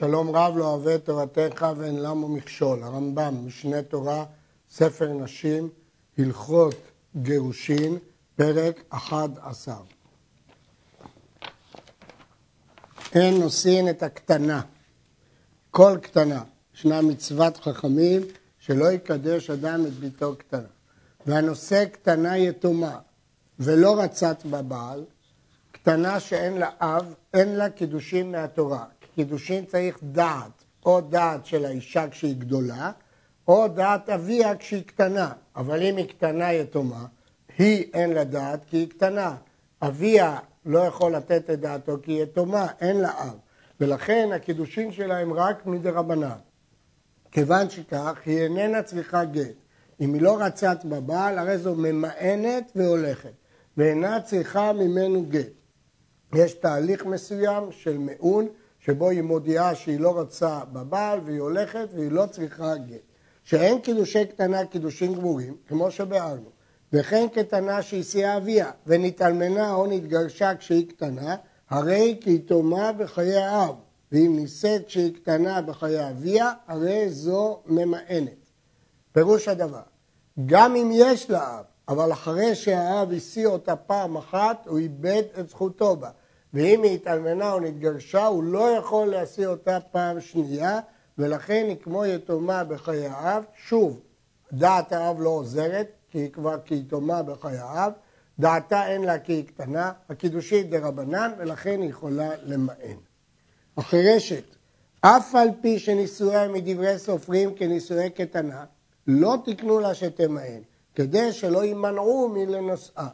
שלום רב לא אוהב את תורתך ואין למה מכשול. הרמב"ם, משנה תורה, ספר נשים, הלכות גירושין, פרק 11. אין נושאין את הקטנה, כל קטנה. ישנה מצוות חכמים שלא יקדש אדם את ביתו קטנה. והנושא קטנה יתומה ולא רצת בבעל, קטנה שאין לה אב, אין לה קידושין מהתורה. קידושין צריך דעת, או דעת של האישה כשהיא גדולה, או דעת אביה כשהיא קטנה. אבל אם היא קטנה יתומה, היא אין לה דעת כי היא קטנה. אביה לא יכול לתת את דעתו כי היא יתומה, אין לה אב. ולכן הקידושין שלה הם רק מדי רבנן. כיוון שכך, היא איננה צריכה גט. אם היא לא רצת בבעל, הרי זו ממאנת והולכת, ואינה צריכה ממנו גט. יש תהליך מסוים של מעון, שבו היא מודיעה שהיא לא רוצה בבעל והיא הולכת והיא לא צריכה גט. שאין קידושי קטנה קידושים גמורים, כמו שביארנו, וכן קטנה שהסיעה אביה, ונתאלמנה או נתגרשה כשהיא קטנה, הרי כי תומה בחיי האב, ואם נישאת כשהיא קטנה בחיי אביה, הרי זו ממאנת. פירוש הדבר, גם אם יש לה אב, אבל אחרי שהאב השיא אותה פעם אחת, הוא איבד את זכותו בה. ואם היא התאלמנה או נתגרשה, הוא לא יכול להשיא אותה פעם שנייה, ולכן היא כמו יתומה בחיי האב. שוב, דעת האב לא עוזרת, כי היא כבר כיתומה בחיי האב. דעתה אין לה כי היא קטנה, הקידושית דה רבנן, ולכן היא יכולה למען. החירשת, אף על פי שנישואיה מדברי סופרים כנישואי קטנה, לא תקנו לה שתמען, כדי שלא יימנעו מלנושאה.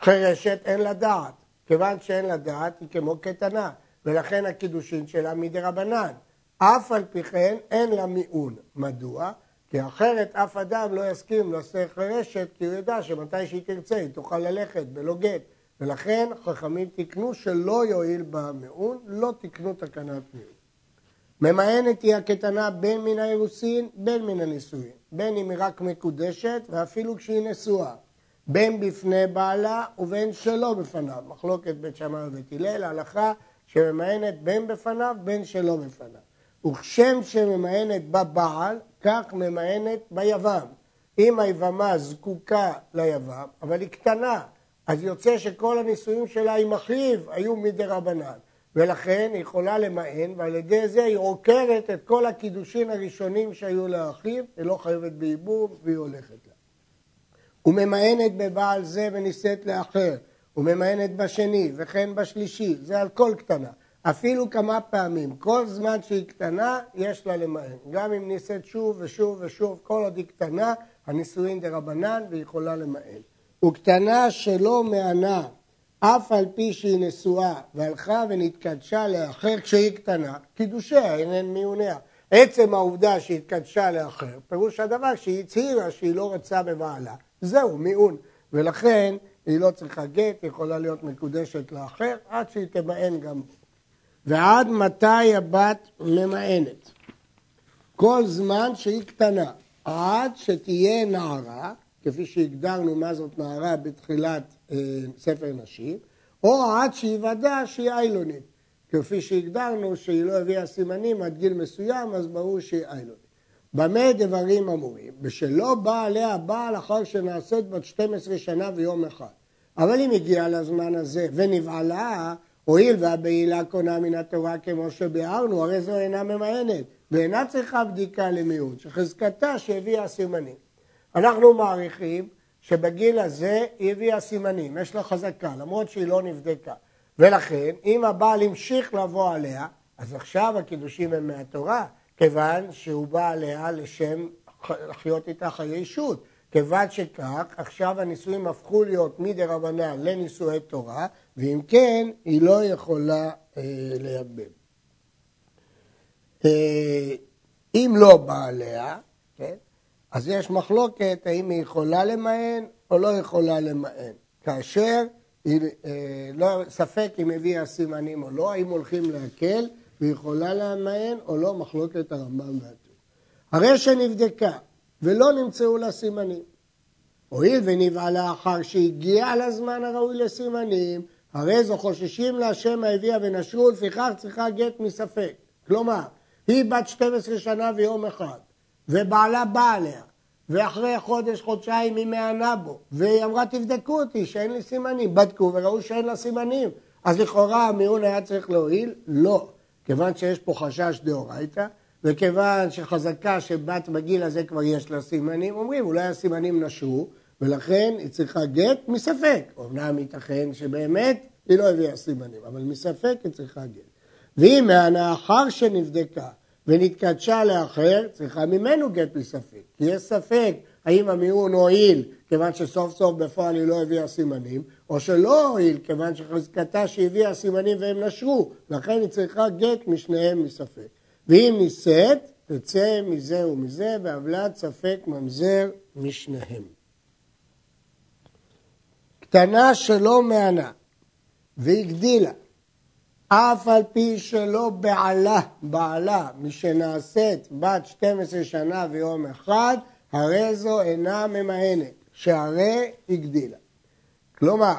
חירשת אין לה דעת, כיוון שאין לה דעת היא כמו קטנה, ולכן הקידושין שלה מדי רבנן. אף על פי כן אין לה מיעון. מדוע? כי אחרת אף אדם לא יסכים לעשות חירשת, כי הוא ידע שמתי שהיא תרצה היא תוכל ללכת בלא גט. ולכן חכמים תיקנו שלא יועיל בה לא תיקנו תקנת מיעון. ממאנת היא הקטנה בין מן האירוסין, בין מן הנישואין. בין אם היא רק מקודשת, ואפילו כשהיא נשואה. בין בפני בעלה ובין שלא בפניו. מחלוקת בית שמאי ובית הלל, ההלכה שממאנת בין בפניו, בין שלא בפניו. וכשם שממאנת בבעל, כך ממאנת ביבם. אם היבמה זקוקה ליבם, אבל היא קטנה, אז יוצא שכל הנישואים שלה עם אחיו היו מדי רבנן. ולכן היא יכולה למען, ועל ידי זה היא עוקרת את כל הקידושין הראשונים שהיו לאחיו, היא לא חייבת בייבום והיא הולכת לה. וממאנת בבעל זה ונישאת לאחר, וממאנת בשני וכן בשלישי, זה על כל קטנה. אפילו כמה פעמים, כל זמן שהיא קטנה, יש לה למען. גם אם נישאת שוב ושוב ושוב, כל עוד היא קטנה, הנישואין דה רבנן והיא יכולה למען. וקטנה שלא מענה, אף על פי שהיא נשואה, והלכה ונתקדשה לאחר כשהיא קטנה, קידושיה אינן מיוניה. עצם העובדה שהתקדשה לאחר, פירוש הדבר שהיא הצהירה שהיא לא רוצה בבעלה. זהו, מיעון. ולכן היא לא צריכה גט, היא יכולה להיות מקודשת לאחר, עד שהיא תמאן גם. ועד מתי הבת ממאנת? כל זמן שהיא קטנה, עד שתהיה נערה, כפי שהגדרנו מה זאת נערה בתחילת אה, ספר נשים, או עד שיוודע שהיא איילונית, כפי שהגדרנו שהיא לא הביאה סימנים עד גיל מסוים, אז ברור שהיא איילונית. במה דברים אמורים? בשלא בא עליה בעל אחר שנעשית בת 12 שנה ויום אחד. אבל אם הגיעה לזמן הזה ונבעלה, הואיל והבעילה קונה מן התורה כמו שביארנו, הרי זו אינה ממאנת, ואינה צריכה בדיקה למיעוט, שחזקתה שהביאה סימנים. אנחנו מעריכים שבגיל הזה היא הביאה סימנים, יש לה חזקה, למרות שהיא לא נבדקה. ולכן, אם הבעל המשיך לבוא עליה, אז עכשיו הקידושים הם מהתורה, כיוון שהוא בא עליה לשם לחיות איתה חיי אישות. כיוון שכך, עכשיו הנישואים הפכו להיות מדי רבנן לנישואי תורה, ואם כן, היא לא יכולה אה, לייבם. אה, אם לא בא עליה, כן, אז יש מחלוקת האם היא יכולה למען או לא יכולה למען. כאשר, היא, אה, לא, ספק אם הביאה סימנים או לא, האם הולכים להקל והיא יכולה למען או לא, מחלוקת הרמב"ם והטור. הרי שנבדקה ולא נמצאו לה סימנים. הואיל ונבעלה אחר שהגיע לזמן הראוי לסימנים, הרי זו חוששים לה שמא הביאה ונשרו, לפיכך צריכה גט מספק. כלומר, היא בת 12 שנה ויום אחד, ובעלה בא עליה, ואחרי חודש, חודשיים היא מענה בו, והיא אמרה תבדקו אותי שאין לי סימנים, בדקו וראו שאין לה סימנים, אז לכאורה המיון היה צריך להועיל? לא, כיוון שיש פה חשש דאורייתא, וכיוון שחזקה שבת בגיל הזה כבר יש לה סימנים, אומרים אולי הסימנים נשרו, ולכן היא צריכה גט מספק. אמנם ייתכן שבאמת היא לא הביאה סימנים, אבל מספק היא צריכה גט. ואם מהנאחר שנבדקה ונתקדשה לאחר, צריכה ממנו גט מספק. כי יש ספק האם המיון הועיל כיוון שסוף סוף בפועל היא לא הביאה סימנים, או שלא הועיל כיוון שחזקתה שהביאה סימנים והם נשרו, לכן היא צריכה גט משניהם מספק. ואם נישאת, תצא מזה ומזה, ועוולת ספק ממזר משניהם. קטנה שלא מענה והגדילה, אף על פי שלא בעלה, בעלה, משנעשית בת 12 שנה ויום אחד, הרי זו אינה ממאנת, שהרי הגדילה. כלומר,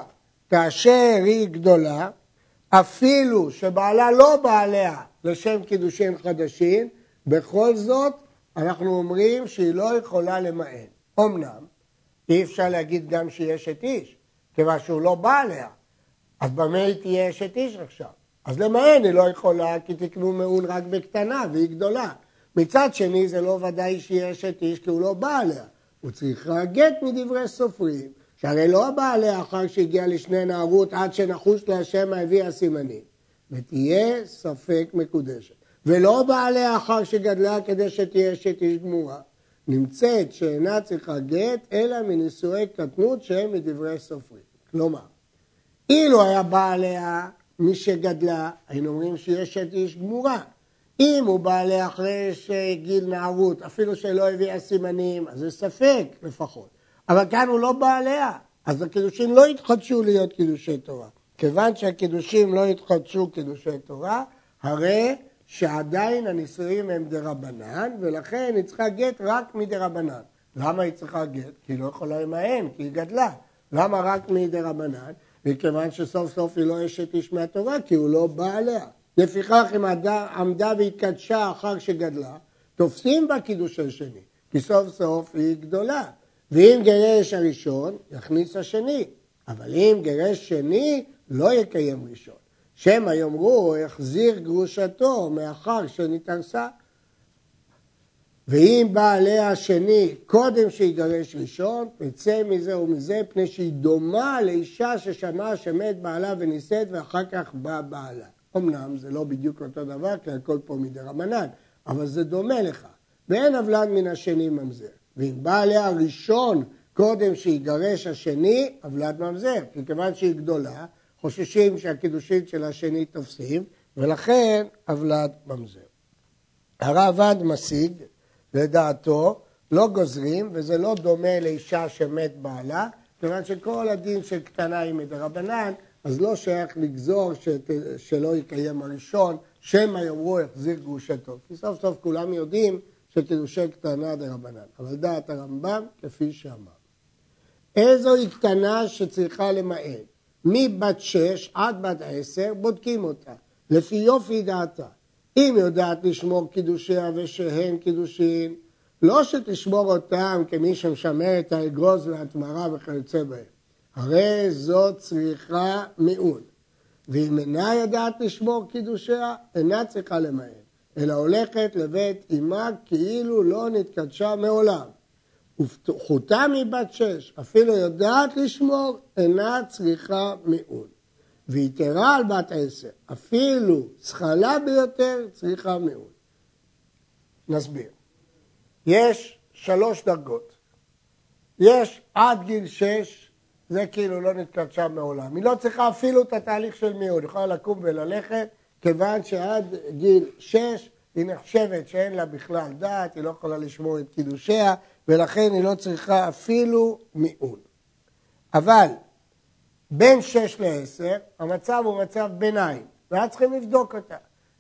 כאשר היא גדולה, אפילו שבעלה לא בעליה לשם קידושין חדשים, בכל זאת אנחנו אומרים שהיא לא יכולה למען. אמנם, אי אפשר להגיד גם שהיא אשת איש, כיוון שהוא לא בא עליה. אז במה היא תהיה אשת איש עכשיו? אז למען היא לא יכולה כי תקנו מעון רק בקטנה והיא גדולה. מצד שני זה לא ודאי שהיא אשת איש כי הוא לא בא עליה. הוא צריך גט מדברי סופרים, שהרי לא בא עליה אחר שהגיע לשני נערות עד שנחוש להשם הביאה סימנים. ותהיה ספק מקודשת. ולא בא עליה אחר שגדלה כדי שתהיה אשת איש גמורה. נמצאת שאינה צריכה גט, אלא מנישואי קטנות שהם מדברי סופרים. כלומר, אילו היה בא עליה מי שגדלה, היינו אומרים שהיא אשת איש גמורה. אם הוא בא עליה אחרי שגיל נערות, אפילו שלא הביאה סימנים, אז זה ספק לפחות. אבל כאן הוא לא בא עליה, אז הקידושים לא יתחדשו להיות קידושי תורה. כיוון שהקידושים לא יתחדשו קידושי תורה, הרי שעדיין הנישואים הם דה רבנן, ולכן היא צריכה גט רק מדה רבנן. למה היא צריכה גט? כי היא לא יכולה למען, כי היא גדלה. למה רק מדה רבנן? מכיוון שסוף סוף היא לא אשת איש מהתורה, כי הוא לא בא עליה. לפיכך אם עמדה והתקדשה אחר שגדלה, תופסים בה קידוש השני, כי סוף סוף היא גדולה. ואם גירש הראשון, יכניס השני. אבל אם גירש שני, לא יקיים ראשון. שמא יאמרו, החזיר גרושתו מאחר שנתארסה. ואם בא עליה השני קודם שיגרש ראשון, תצא מזה ומזה, פני שהיא דומה לאישה ששמעה שמת בעלה ונישאת ואחר כך בא בעלה. אמנם זה לא בדיוק אותו דבר, כי הכל פה מדי רמנן, אבל זה דומה לך. ואין אבלן מן השני ממזר. ואם בא עליה הראשון קודם שיגרש השני, אבלת ממזר. כי כיוון שהיא גדולה, חוששים שהקידושין של השני תופסים, ולכן אבלת ממזר. הרעב"ד משיג, לדעתו, לא גוזרים, וזה לא דומה לאישה שמת בעלה, כיוון שכל הדין של קטנה היא מדרבנן, אז לא שייך לגזור שת, שלא יקיים הראשון, שמא יאמרו יחזיר גרושתו. כי סוף סוף כולם יודעים שקידושי קטנה דרבנן. אבל דעת הרמב"ם כפי שאמר. איזו היא קטנה שצריכה למעט? מבת שש עד בת עשר בודקים אותה, לפי יופי דעתה. אם יודעת לשמור קידושיה ושהן קידושין, לא שתשמור אותם כמי שמשמר את האגרוז והתמרה וכיוצא בהם. הרי זו צריכה מיעוט. ואם אינה יודעת לשמור קידושיה, אינה צריכה למעט, אלא הולכת לבית אמה כאילו לא נתקדשה מעולם. ופתוחותה מבת שש, אפילו יודעת לשמור, אינה צריכה מיעוט. ויתרה על בת עשר, אפילו זכלה ביותר, צריכה מיעוט. נסביר. יש שלוש דרגות. יש עד גיל שש זה כאילו לא נתקדשה מעולם. היא לא צריכה אפילו את התהליך של היא יכולה לקום וללכת, כיוון שעד גיל שש היא נחשבת שאין לה בכלל דעת, היא לא יכולה לשמור את קידושיה, ולכן היא לא צריכה אפילו מיעוט. אבל בין שש לעשר, המצב הוא מצב ביניים, ואז צריכים לבדוק אותה.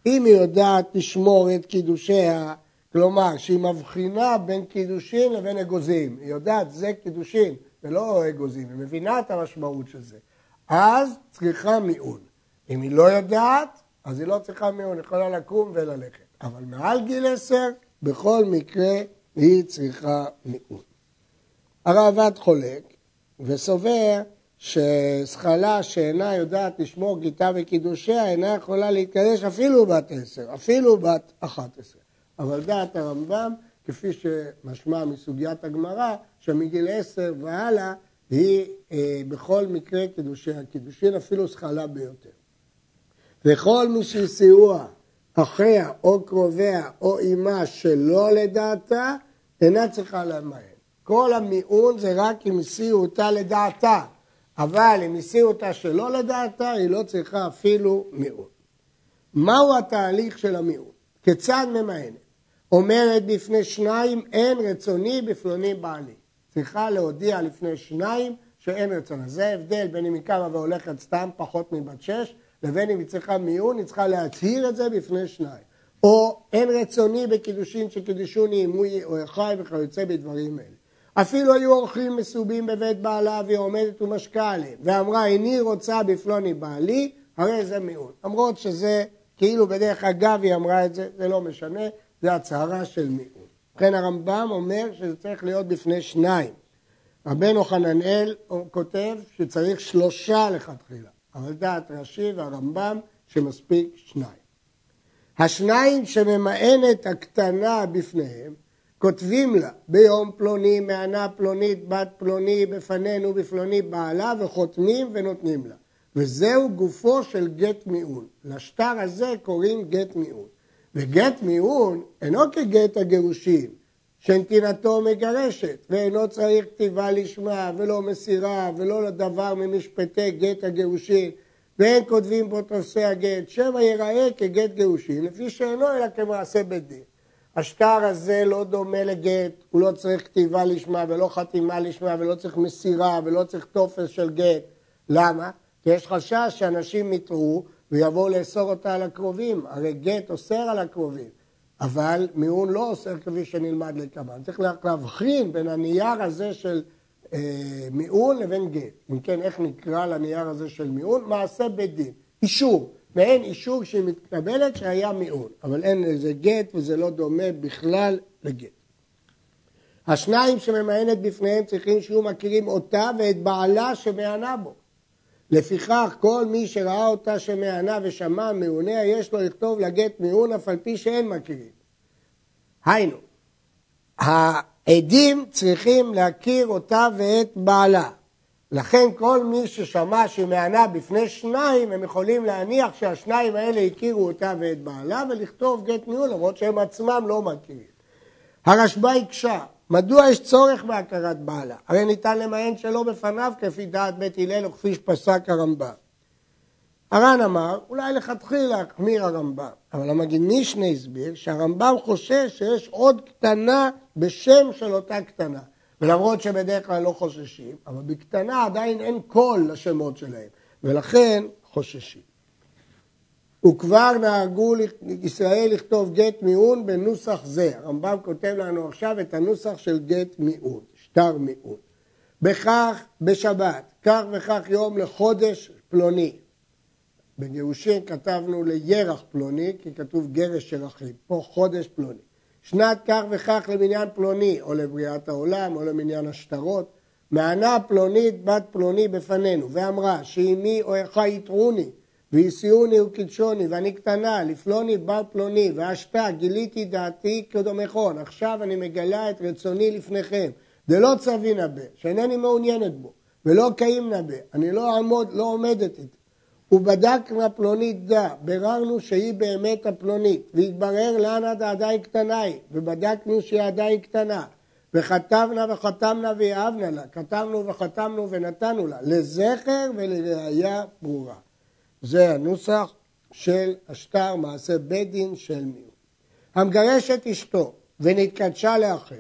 אם היא יודעת לשמור את קידושיה, כלומר שהיא מבחינה בין קידושין לבין אגוזים, היא יודעת זה קידושין, ולא אגוזים, היא מבינה את המשמעות של זה. אז צריכה מיעון. אם היא לא יודעת, אז היא לא צריכה מיון, היא יכולה לקום וללכת. אבל מעל גיל עשר, בכל מקרה היא צריכה מיון. הרעב"ד חולק וסובר שזכלה שאינה יודעת לשמור גיטה וקידושיה אינה יכולה להתקדש אפילו בת עשר, אפילו בת אחת עשרה. אבל דעת הרמב"ם, כפי שמשמע מסוגיית הגמרא, שמגיל עשר והלאה היא אה, בכל מקרה קידושיה קידושין, אפילו זכלה ביותר. וכל מי שהסיעוה אחיה או קרוביה או אמה שלא לדעתה, אינה צריכה למהר. כל המיעון זה רק אם הסיעו אותה לדעתה, אבל אם הסיעו אותה שלא לדעתה, היא לא צריכה אפילו מיעון. מהו התהליך של המיעון? כיצד ממאנת? אומרת בפני שניים, אין רצוני בפלוני בעלי. צריכה להודיע לפני שניים שאין רצונה. זה ההבדל בין אם היא קמה והולכת סתם פחות מבת שש, לבין אם היא צריכה מיון, היא צריכה להצהיר את זה בפני שניים. או אין רצוני בקידושין שקידשוני עמוי או אחי וכיוצא בדברים אלה. אפילו היו אורחים מסובים בבית בעלה והיא עומדת ומשקה עליהם, ואמרה איני רוצה בפלוני בעלי, הרי זה מיעוט. למרות שזה כאילו בדרך אגב היא אמרה את זה, זה לא משנה, זה הצהרה של מיעוט. ובכן הרמב"ם אומר שזה צריך להיות בפני שניים. רבנו חננאל כותב שצריך שלושה לכתחילה, אבל דעת רש"י והרמב"ם שמספיק שניים. השניים שממאנת הקטנה בפניהם כותבים לה ביום פלוני, מענה פלונית, בת פלוני, בפנינו, בפלוני בעלה, וחותמים ונותנים לה. וזהו גופו של גט מיעון. לשטר הזה קוראים גט מיעון. וגט מיעון אינו כגט הגירושין, שנתינתו מגרשת, ואינו צריך כתיבה לשמה, ולא מסירה, ולא דבר ממשפטי גט הגירושין, ואין כותבים בו תוספי הגט, שמא ייראה כגט גירושין, לפי שאינו אלא כמעשה בית דין. השטר הזה לא דומה לגט, הוא לא צריך כתיבה לשמה ולא חתימה לשמה ולא צריך מסירה ולא צריך טופס של גט. למה? כי יש חשש שאנשים יטעו ויבואו לאסור אותה על הקרובים. הרי גט אוסר על הקרובים, אבל מיעון לא אוסר כפי שנלמד לקב"ן. צריך להבחין בין הנייר הזה של אה, מיעון לבין גט. אם כן, איך נקרא לנייר הזה של מיעון? מעשה בית דין, אישור. מעין אישור שהיא מתקבלת שהיה מיעון, אבל אין לזה גט וזה לא דומה בכלל לגט. השניים שממיינת בפניהם צריכים שיהיו מכירים אותה ואת בעלה שמענה בו. לפיכך כל מי שראה אותה שמענה ושמע מעוניה יש לו לכתוב לגט מיעון אף על פי שאין מכירים. היינו, העדים צריכים להכיר אותה ואת בעלה. לכן כל מי ששמע שהיא מענה בפני שניים, הם יכולים להניח שהשניים האלה הכירו אותה ואת בעלה ולכתוב גט ניהול, למרות שהם עצמם לא מכירים. הרשב"א הקשה, מדוע יש צורך בהכרת בעלה? הרי ניתן למען שלא בפניו כפי דעת בית הלל וכפי שפסק הרמב"ם. הר"ן אמר, אולי לכתחילה החמיר הרמב"ם, אבל המגיד משנה הסביר שהרמב"ם חושש שיש עוד קטנה בשם של אותה קטנה. ולמרות שבדרך כלל לא חוששים, אבל בקטנה עדיין אין קול לשמות שלהם, ולכן חוששים. וכבר נהגו ישראל לכתוב גט מיעון בנוסח זה. הרמב"ם כותב לנו עכשיו את הנוסח של גט מיעון, שטר מיעון. בכך בשבת, כך וכך יום לחודש פלוני. בגירושין כתבנו לירח פלוני, כי כתוב גרש של אחים. פה חודש פלוני. שנת כך וכך למניין פלוני, או לבריאת העולם, או למניין השטרות. מענה פלונית בת פלוני בפנינו, ואמרה שאמי או אחיי יתרוני, והסיעוני וקידשוני, ואני קטנה, לפלוני בר פלוני, ואשתה, גיליתי דעתי כדומכון, עכשיו אני מגלה את רצוני לפניכם. דלא צווי נבא, שאינני מעוניינת בו, ולא קיים נבא, אני לא עמוד, לא עומדת איתי. ובדקנה פלונית דה, ביררנו שהיא באמת הפלונית, והתברר לאן עדיין קטנה היא, ובדקנו שהיא עדיין קטנה, וכתבנה וחתמנה ויאהבנה לה, כתבנו וחתמנו ונתנו לה, לזכר ולראיה ברורה. זה הנוסח של השטר מעשה בית דין של מיעוט. המגרש את אשתו ונתקדשה לאחר,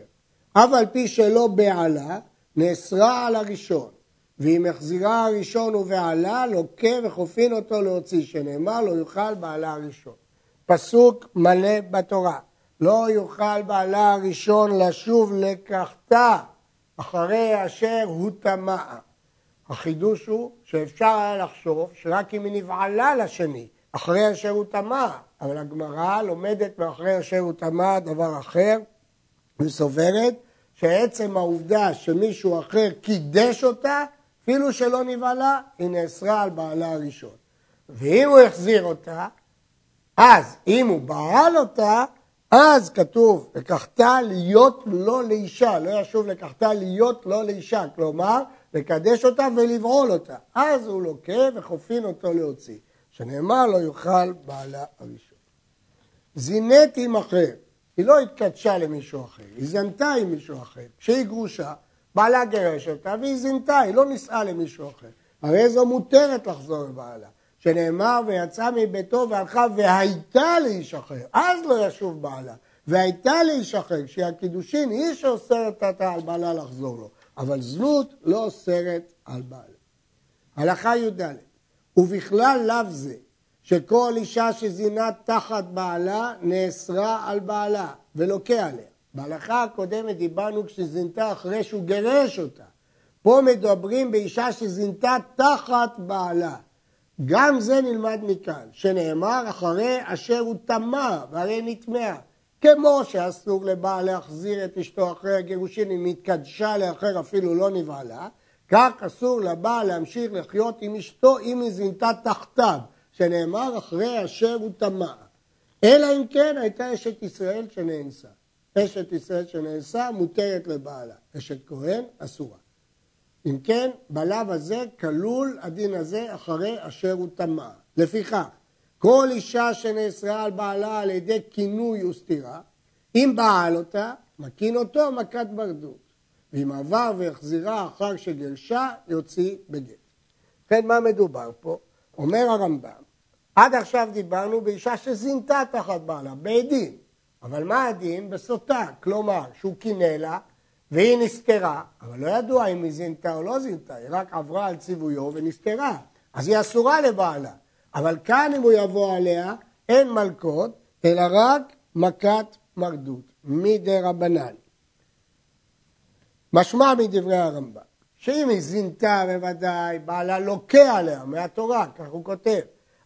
אף על פי שלא בעלה, נאסרה על הראשון, ואם החזירה הראשון ובעלה, לוקה וחופין אותו להוציא, שנאמר לא יוכל בעלה הראשון. פסוק מלא בתורה, לא יוכל בעלה הראשון לשוב לקחתה אחרי אשר הוא טמאה. החידוש הוא שאפשר היה לחשוב שרק אם היא נבעלה לשני אחרי אשר הוא טמא, אבל הגמרא לומדת מאחרי אשר הוא טמא דבר אחר, וסוברת שעצם העובדה שמישהו אחר קידש אותה, אפילו שלא נבהלה, היא נאסרה על בעלה הראשון. ואם הוא החזיר אותה, אז אם הוא בעל אותה, אז כתוב, לקחתה להיות לא לאישה, לא ישוב לקחתה להיות לא לאישה, כלומר, לקדש אותה ולבעול אותה. אז הוא לוקה וחופין אותו להוציא, שנאמר לא יוכל בעלה הראשון. זינית עם אחר, היא לא התקדשה למישהו אחר, היא זנתה עם מישהו אחר. כשהיא גרושה, בעלה גירש אותה והיא זינתה, היא לא נישאה למישהו אחר. הרי זו מותרת לחזור לבעלה. שנאמר ויצאה מביתו והלכה והייתה לאיש אחר, אז לא ישוב בעלה. והייתה לאיש אחר, כשהיא הקידושין היא שאוסרת אותה על בעלה לחזור לו, אבל זנות לא אוסרת על בעלה. הלכה י"ד, ובכלל לאו זה שכל אישה שזינה תחת בעלה נאסרה על בעלה ולוקה עליה. בהלכה הקודמת דיברנו כשזינתה אחרי שהוא גירש אותה. פה מדברים באישה שזינתה תחת בעלה. גם זה נלמד מכאן, שנאמר אחרי אשר הוא טמא והרי נטמעה. כמו שאסור לבעל להחזיר את אשתו אחרי הגירושין אם התקדשה לאחר אפילו לא נבהלה, כך אסור לבעל להמשיך לחיות עם אשתו אם היא זינתה תחתיו, שנאמר אחרי אשר הוא טמא. אלא אם כן הייתה אשת ישראל שנאנסה. אשת ישראל שנאנסה מותרת לבעלה, אשת כהן אסורה. אם כן, בלאו הזה כלול הדין הזה אחרי אשר הוא טמא. לפיכך, כל אישה שנאסרה על בעלה על ידי כינוי וסתירה, אם בעל אותה, מקין אותו מכת ברדות. ואם עבר והחזירה אחר שגרשה, יוציא בגט. ובכן, מה מדובר פה? אומר הרמב"ם, עד עכשיו דיברנו באישה שזינתה תחת בעלה, בעדים. אבל מה הדין? בסוטה, כלומר, שהוא קינא לה והיא נסתרה, אבל לא ידוע אם היא זינתה או לא זינתה, היא רק עברה על ציוויו ונסתרה, אז היא אסורה לבעלה. אבל כאן אם הוא יבוא עליה, אין מלכות, אלא רק מכת מרדות, מדי רבנן. משמע מדברי הרמב"ם, שאם היא זינתה בוודאי, בעלה לוקה עליה מהתורה, כך הוא כותב.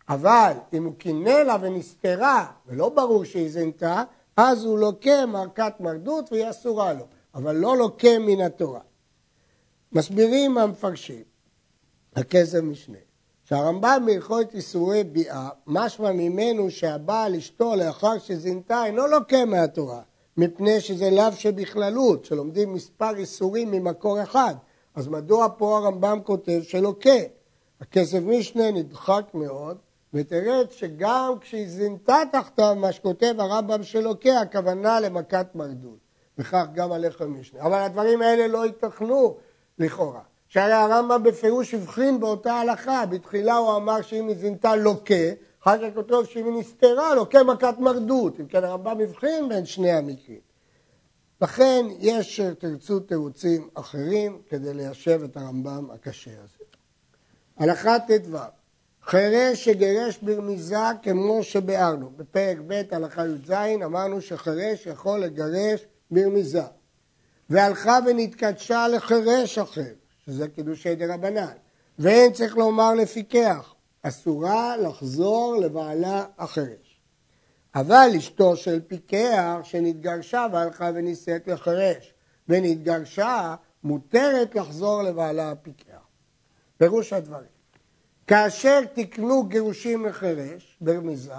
אבל אם הוא קינא לה ונסתרה, ולא ברור שהיא זינתה, אז הוא לוקה מכת מרדות והיא אסורה לו. אבל לא לוקה מן התורה. מסבירים המפרשים, הכסף משנה, שהרמב"ם בהלכות איסורי ביאה, משמע ממנו שהבעל אשתו לאחר שזינתה אינו לוקה מהתורה, מפני שזה לאו שבכללות, שלומדים מספר איסורים ממקור אחד. אז מדוע פה הרמב"ם כותב שלוקה? הכסף משנה נדחק מאוד, ותרד שגם כשהיא זינתה תחתיו, מה שכותב הרמב"ם שלוקה, הכוונה למכת מרדות. וכך גם הלחם משנה. אבל הדברים האלה לא ייתכנו לכאורה. שהרי הרמב"ם בפירוש הבחין באותה הלכה, בתחילה הוא אמר שאם היא זינתה לוקה, אחר כך כתוב שאם היא נסתרה לוקה מכת מרדות. אם כן הרמב"ם הבחין בין שני המקרים. לכן יש תרצו תירוצים אחרים כדי ליישב את הרמב"ם הקשה הזה. הלכה ט"ו חירש שגירש ברמיזה כמו שביארנו. בפרק ב' הלכה י"ז אמרנו שחירש יכול לגרש ברמיזה. והלכה ונתקדשה לחירש אחר, שזה קידושי דה רבנן. ואין צריך לומר לפיקח, אסורה לחזור לבעלה החירש. אבל אשתו של פיקח שנתגרשה והלכה ונישאת לחירש ונתגרשה, מותרת לחזור לבעלה הפיקח. פירוש הדברים. כאשר תקנו גירושים לחירש ברמיזה,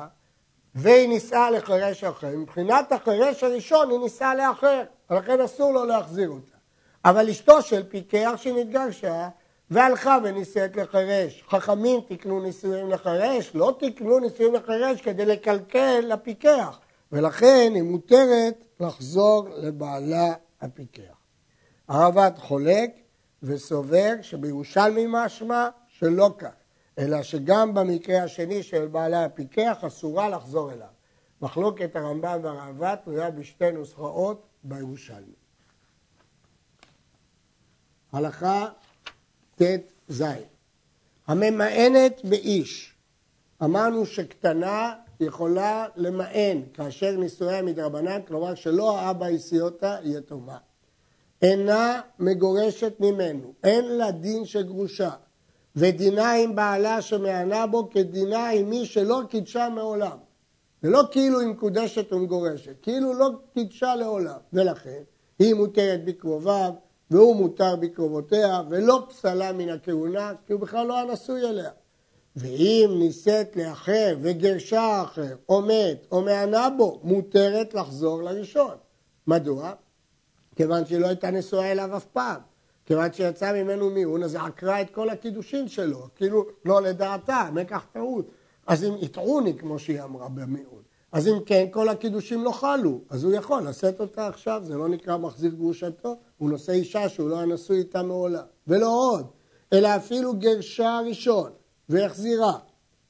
והיא נישאה לחירש אחר. מבחינת החירש הראשון היא נישאה לאחר, ולכן אסור לו להחזיר אותה. אבל אשתו של פיקח שנתגרשה והלכה ונישאת לחירש. חכמים תקנו נישואים לחירש, לא תקנו נישואים לחירש כדי לקלקל לפיקח, ולכן היא מותרת לחזור לבעלה הפיקח. הרב"ט חולק וסובר שבירושלמי משמע שלא כך. אלא שגם במקרה השני של בעלי הפיקח אסורה לחזור אליו. מחלוקת הרמב"ם והרעב"ד תלויה בשתי נוסחאות בירושלמי. הלכה ט"ז הממאנת באיש, אמרנו שקטנה יכולה למאן כאשר נישואיה מדרבנן, כלומר שלא האבא הסיותה יתומה. אינה מגורשת ממנו, אין לה דין של גרושה, ודינה עם בעלה שמענה בו כדינה עם מי שלא קידשה מעולם. זה לא כאילו היא מקודשת ומגורשת, כאילו לא קידשה לעולם. ולכן היא מותרת בקרוביו, והוא מותר בקרובותיה, ולא פסלה מן הכהונה, כי הוא בכלל לא היה נשוי אליה. ואם נישאת לאחר וגרשה אחר, או מת, או מענה בו, מותרת לחזור לראשון. מדוע? כיוון שהיא לא הייתה נשואה אליו אף פעם. כיוון שיצא ממנו מיון, אז עקרה את כל הקידושין שלו, כאילו לא לדעתה, מקח טעות. אז אם יטעוני, כמו שהיא אמרה במיון, אז אם כן, כל הקידושים לא חלו, אז הוא יכול לשאת אותה עכשיו, זה לא נקרא מחזיר גרושתו, הוא נושא אישה שהוא לא היה נשוי איתה מעולם. ולא עוד, אלא אפילו גרשה ראשון, והחזירה.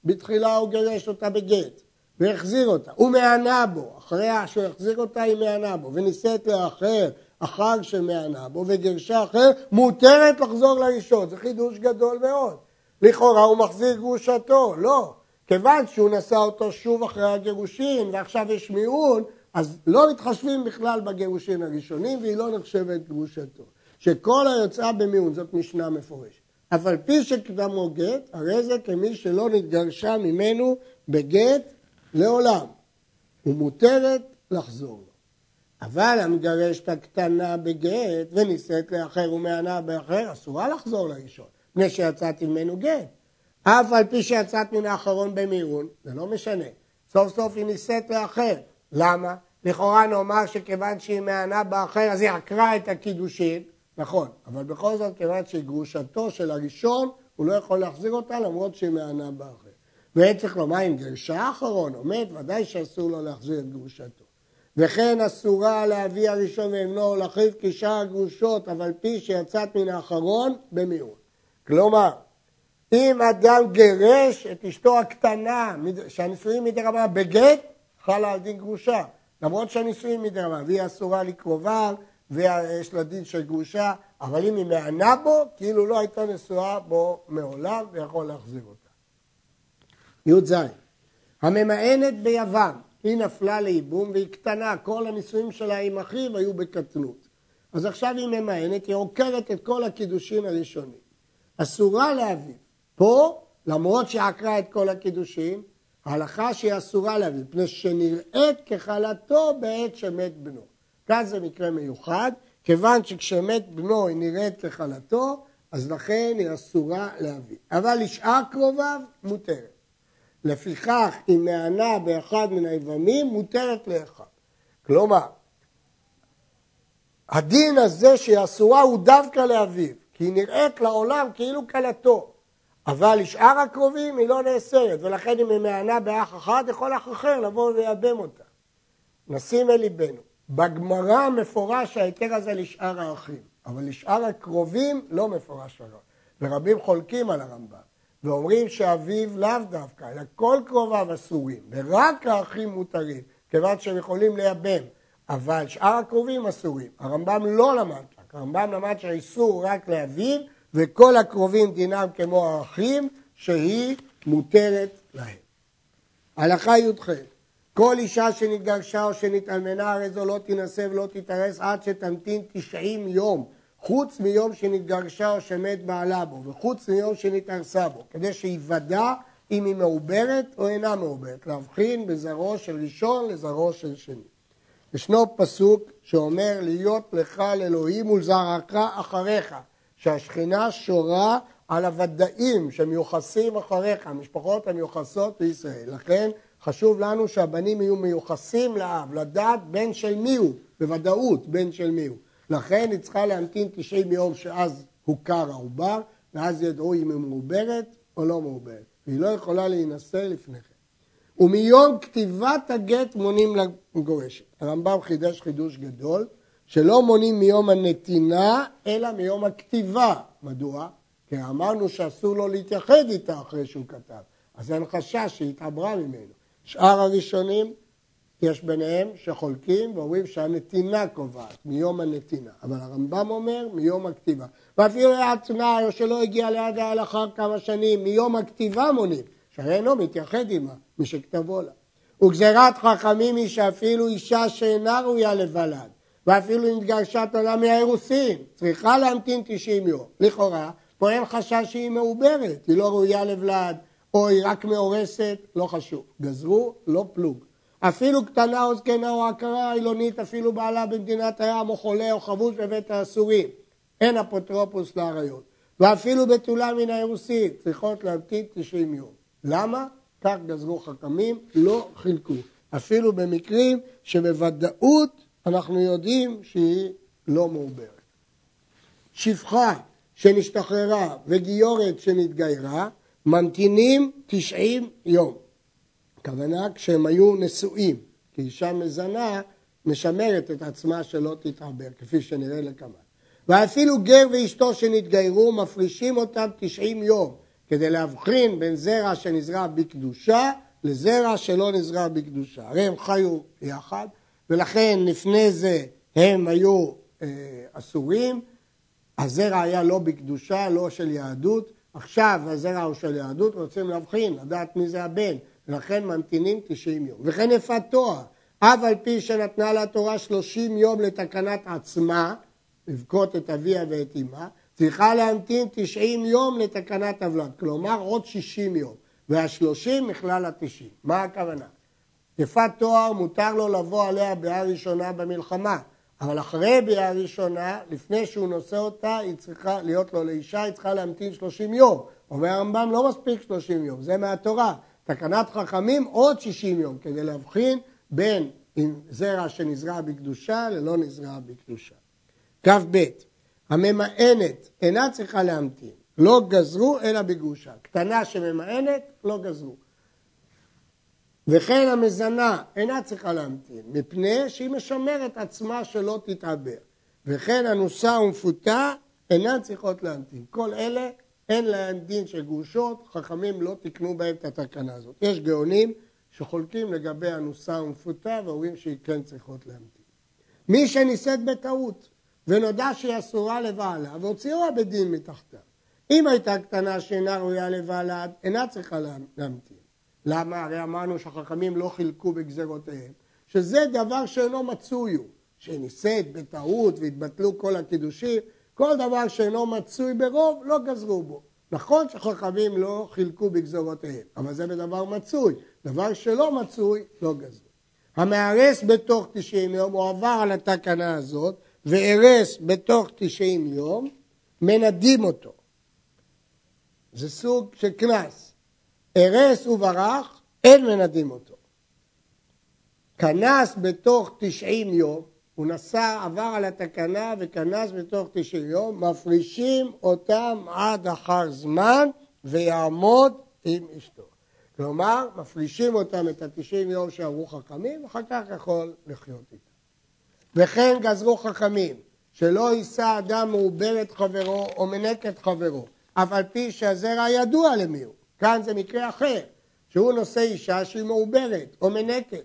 בתחילה הוא גרש אותה בגט, והחזיר אותה. הוא מענה בו, אחרי שהוא החזיר אותה היא מענה בו, ונישאת לאחר אחר שמענה בו, וגרשה אחר, מותרת לחזור לראשון. זה חידוש גדול מאוד. לכאורה הוא מחזיר גרושתו, לא. כיוון שהוא נשא אותו שוב אחרי הגירושין, ועכשיו יש מיעון, אז לא מתחשבים בכלל בגירושין הראשונים, והיא לא נחשבת גרושתו. שכל היוצאה במיעון, זאת משנה מפורשת. אף על פי שקדמו גט, הרי זה כמי שלא נתגרשה ממנו בגט לעולם, ומותרת לחזור לו. אבל המגרשת הקטנה בגט ונישאת לאחר ומענה באחר, אסורה לחזור לראשון, מפני שיצאתי ממנו גט. אף על פי שיצאת מן האחרון במירון, זה לא משנה. סוף סוף היא נישאת לאחר. למה? לכאורה נאמר שכיוון שהיא מענה באחר אז היא עקרה את הקידושין, נכון, אבל בכל זאת כיוון שהיא גרושתו של הראשון, הוא לא יכול להחזיר אותה למרות שהיא מענה באחר. וצריך לומר אם גרשה האחרון או מת, ודאי שאסור לו להחזיר את גרושתו. וכן אסורה לאבי הראשון ואמנו או לאחיו כשאר הגרושות, אבל פי שיצאת מן האחרון במיעוט. כלומר, אם אדם גירש את אשתו הקטנה, שהנישואים מדי רמה בגט, חלה על דין גרושה. למרות שהנישואים מדי רמה, והיא אסורה לקרוביו, ויש לה דין של גרושה, אבל אם היא מענה בו, כאילו לא הייתה נשואה בו מעולם, ויכול להחזיר אותה. י"ז הממאנת ביוון, היא נפלה לייבום והיא קטנה, כל הנישואים שלה עם אחיו היו בקטנות. אז עכשיו היא ממאנת, היא עוקרת את כל הקידושין הראשונים. אסורה להביא. פה, למרות שעקרה את כל הקידושין, ההלכה שהיא אסורה להביא, מפני שנראית כחלתו בעת שמת בנו. כאן זה מקרה מיוחד, כיוון שכשמת בנו היא נראית כחלתו, אז לכן היא אסורה להביא. אבל לשאר קרוביו מותרת. לפיכך, אם מענה באחד מן היבמים, מותרת לאחד. כלומר, הדין הזה שהיא אסורה הוא דווקא לאביו, כי היא נראית לעולם כאילו כלתו. אבל לשאר הקרובים היא לא נאסרת, ולכן אם היא מענה באח אחד, יכול אח אחר לבוא ולייבם אותה. נשים אל ליבנו, בגמרא מפורש ההיתר הזה לשאר האחים, אבל לשאר הקרובים לא מפורש הרב. ורבים חולקים על הרמב"ם, ואומרים שאביו לאו דווקא, אלא כל קרוביו אסורים, ורק האחים מותרים, כיוון שהם יכולים לייבם, אבל שאר הקרובים אסורים. הרמב"ם לא למד רק, הרמב"ם למד שהאיסור רק לאביו, וכל הקרובים דינם כמו האחים, שהיא מותרת להם. הלכה י"ח כל אישה שנתגרשה או שנתאלמנה הרי זו לא תינשא ולא תתארס עד שתמתין תשעים יום, חוץ מיום שנתגרשה או שמת בעלה בו, וחוץ מיום שנתארסה בו, כדי שיוודע אם היא מעוברת או אינה מעוברת, להבחין בזרעו של ראשון לזרעו של שני. ישנו פסוק שאומר להיות לך לאלוהים ולזרעך אחריך, שהשכינה שורה על הוודאים שמיוחסים אחריך, המשפחות המיוחסות בישראל. לכן חשוב לנו שהבנים יהיו מיוחסים לאב, לדעת בן של מי הוא, בוודאות בן של מי הוא. לכן היא צריכה להמתין 90 יום שאז הוכר העובר, ואז ידעו אם היא מעוברת או לא מעוברת. והיא לא יכולה להינשא לפני כן. ומיום כתיבת הגט מונים לגורשת. הרמב"ם חידש חידוש גדול, שלא מונים מיום הנתינה, אלא מיום הכתיבה. מדוע? כי אמרנו שאסור לו להתייחד איתה אחרי שהוא כתב. אז אין חשש שהיא התעברה ממנו. שאר הראשונים, יש ביניהם שחולקים ואומרים שהנתינה קובעת, מיום הנתינה. אבל הרמב"ם אומר מיום הכתיבה. ואפילו היה תנאי או שלא הגיע ליד ההלכה כמה שנים, מיום הכתיבה מונים, שהרי אינו מתייחד עמה, משכתבו לה. וגזירת חכמים היא שאפילו אישה שאינה ראויה לבלד, ואפילו אם התגרשה מהאירוסין, צריכה להמתין 90 יום. לכאורה, פה אין חשש שהיא מעוברת, היא לא ראויה לבלעד, או היא רק מאורסת, לא חשוב. גזרו, לא פלוג. אפילו קטנה או זקנה או עקרה עילונית, אפילו בעלה במדינת הים, או חולה או חבוש בבית האסורים. אין אפוטרופוס לאריות. ואפילו בתולה מן האירוסין, צריכות להמתין 90 יום. למה? כך גזרו חכמים, לא חילקו. אפילו במקרים שבוודאות אנחנו יודעים שהיא לא מעוברת. שפחה שנשתחררה וגיורת שנתגיירה, ממתינים 90 יום. הכוונה כשהם היו נשואים, כי אישה מזנה משמרת את עצמה שלא תתעבר, כפי שנראה לקמן. ואפילו גר ואשתו שנתגיירו, מפרישים אותם 90 יום, כדי להבחין בין זרע שנזרע בקדושה לזרע שלא נזרע בקדושה. הרי הם חיו יחד, ולכן לפני זה הם היו אה, אסורים, הזרע היה לא בקדושה, לא של יהדות, עכשיו הזרע הוא של יהדות, רוצים להבחין, לדעת מי זה הבן, ולכן ממתינים 90 יום. וכן יפת תואר, אף על פי שנתנה לה תורה 30 יום לתקנת עצמה, לבכות את אביה ואת אמה, צריכה להמתין 90 יום לתקנת הוולד, כלומר עוד 60 יום, וה-30 מכלל ה-90. מה הכוונה? יפת תואר מותר לו לבוא עליה ביאה ראשונה במלחמה, אבל אחרי ביאה ראשונה, לפני שהוא נושא אותה, היא צריכה להיות לו לאישה, היא צריכה להמתין 30 יום. אומר הרמב"ם, לא מספיק 30 יום, זה מהתורה. תקנת חכמים עוד 60 יום, כדי להבחין בין זרע שנזרע בקדושה ללא נזרע בקדושה. כ"ב, הממאנת אינה צריכה להמתין, לא גזרו אלא בגרושה. קטנה שממאנת, לא גזרו. וכן המזנה אינה צריכה להמתין, מפני שהיא משמרת עצמה שלא תתעבר. וכן הנוסה ומפותה אינן צריכות להמתין. כל אלה אין להן דין של גרושות, חכמים לא תיקנו בהם את התקנה הזאת. יש גאונים שחולקים לגבי הנוסה ומפותה ואומרים שהיא כן צריכות להמתין. מי שנישאת בטעות ונודע שהיא אסורה לבעלה והוציאוה בדין מתחתה. אם הייתה קטנה שאינה ראויה לבעלה, אינה צריכה להמתין. למה? הרי אמרנו שהחכמים לא חילקו בגזרותיהם, שזה דבר שאינו מצוי הוא, שנישאת בטעות והתבטלו כל הקידושים, כל דבר שאינו מצוי ברוב לא גזרו בו. נכון שחכמים לא חילקו בגזרותיהם, אבל זה בדבר מצוי. דבר שלא מצוי, לא גזרו. המארס בתוך 90 יום, הוא עבר על התקנה הזאת, וארס בתוך 90 יום, מנדים אותו. זה סוג של קנס. ארס וברח, אין מנדים אותו. כנס בתוך 90 יום, הוא נסע, עבר על התקנה וכנס בתוך 90 יום, מפרישים אותם עד אחר זמן ויעמוד עם אשתו. כלומר, מפרישים אותם את ה-90 יום שעברו חכמים, ואחר כך יכול לחיות איתם. וכן גזרו חכמים, שלא יישא אדם מעובר את חברו או מנק את חברו, אף על פי שהזרע ידוע למי הוא. כאן זה מקרה אחר, שהוא נושא אישה שהיא מעוברת או מנקת.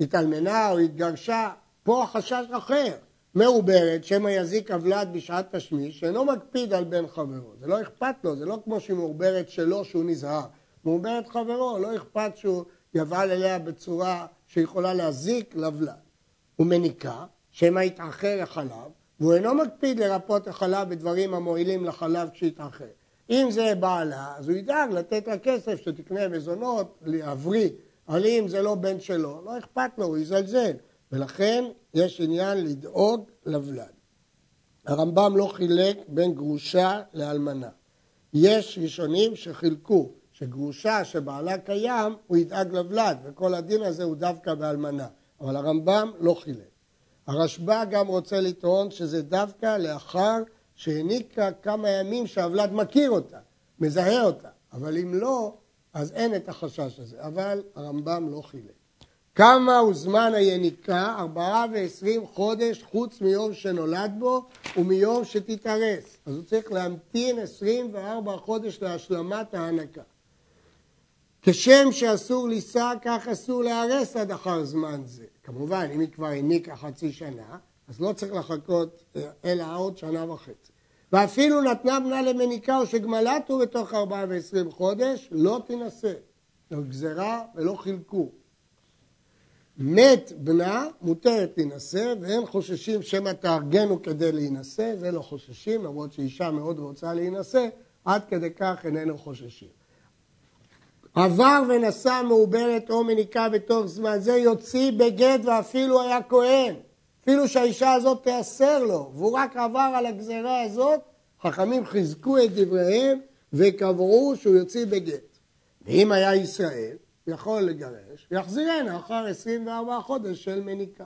התאלמנה או התגרשה, פה החשש אחר. מעוברת, שמא יזיק הוולד בשעת תשמיש, שאינו מקפיד על בן חברו. זה לא אכפת לו, זה לא כמו שהיא מעוברת שלו שהוא נזהר. מעוברת חברו, לא אכפת שהוא יבעל אליה בצורה שיכולה להזיק לוולד. הוא מניקה, שמא יתאחר החלב, והוא אינו מקפיד לרפות החלב בדברים המועילים לחלב כשיתאחר. אם זה בעלה, אז הוא ידאג לתת לה כסף שתקנה מזונות, להבריא, אבל אם זה לא בן שלו, לא אכפת לו, הוא יזלזל. ולכן יש עניין לדאוג לוולד. הרמב"ם לא חילק בין גרושה לאלמנה. יש ראשונים שחילקו שגרושה שבעלה קיים, הוא ידאג לוולד, וכל הדין הזה הוא דווקא באלמנה. אבל הרמב"ם לא חילק. הרשב"א גם רוצה לטעון שזה דווקא לאחר שהעניקה כמה ימים שהוולד מכיר אותה, מזהה אותה, אבל אם לא, אז אין את החשש הזה. אבל הרמב"ם לא חילק. כמה הוא זמן היניקה? ארבעה ועשרים חודש חוץ מיום שנולד בו ומיום שתתארס. אז הוא צריך להמתין עשרים וארבע חודש להשלמת ההנקה. כשם שאסור לישא, כך אסור להרס עד אחר זמן זה. כמובן, אם היא כבר הניקה חצי שנה, אז לא צריך לחכות אה, אלא עוד שנה וחצי. ואפילו נתנה בנה למניקה או שגמלתו בתוך ארבעה ועשרים חודש, לא תינשא. לא גזרה ולא חילקו. מת בנה, מותרת להינשא, והם חוששים שמא תארגנו כדי להינשא, זה לא חוששים, למרות שאישה מאוד רוצה להינשא, עד כדי כך איננו חוששים. עבר ונשא מעוברת או מניקה בתוך זמן זה, יוציא בגט ואפילו היה כהן. אפילו שהאישה הזאת תיאסר לו, והוא רק עבר על הגזרה הזאת, חכמים חיזקו את דבריהם וקבעו שהוא יוציא בגט. ואם היה ישראל, יכול לגרש, ויחזירנה אחר 24 חודש של מניקה.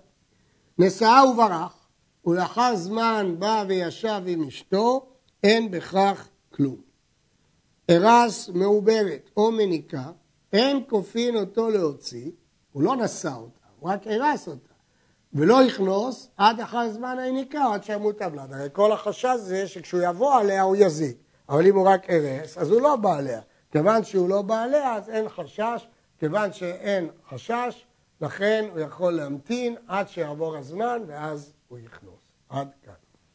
נשאה וברח, ולאחר זמן בא וישב עם אשתו, אין בכך כלום. ארס מעוברת או מניקה, אין כופין אותו להוציא, הוא לא נשא אותה, הוא רק ארס אותה, ולא יכנוס עד אחר זמן היניקה, עד שימות הבלד. הרי כל החשש זה שכשהוא יבוא עליה הוא יזיק, אבל אם הוא רק ארס, אז הוא לא בא עליה. כיוון שהוא לא בא עליה, אז אין חשש, כיוון שאין חשש, לכן הוא יכול להמתין עד שיעבור הזמן, ואז הוא יכנוס. עד כאן.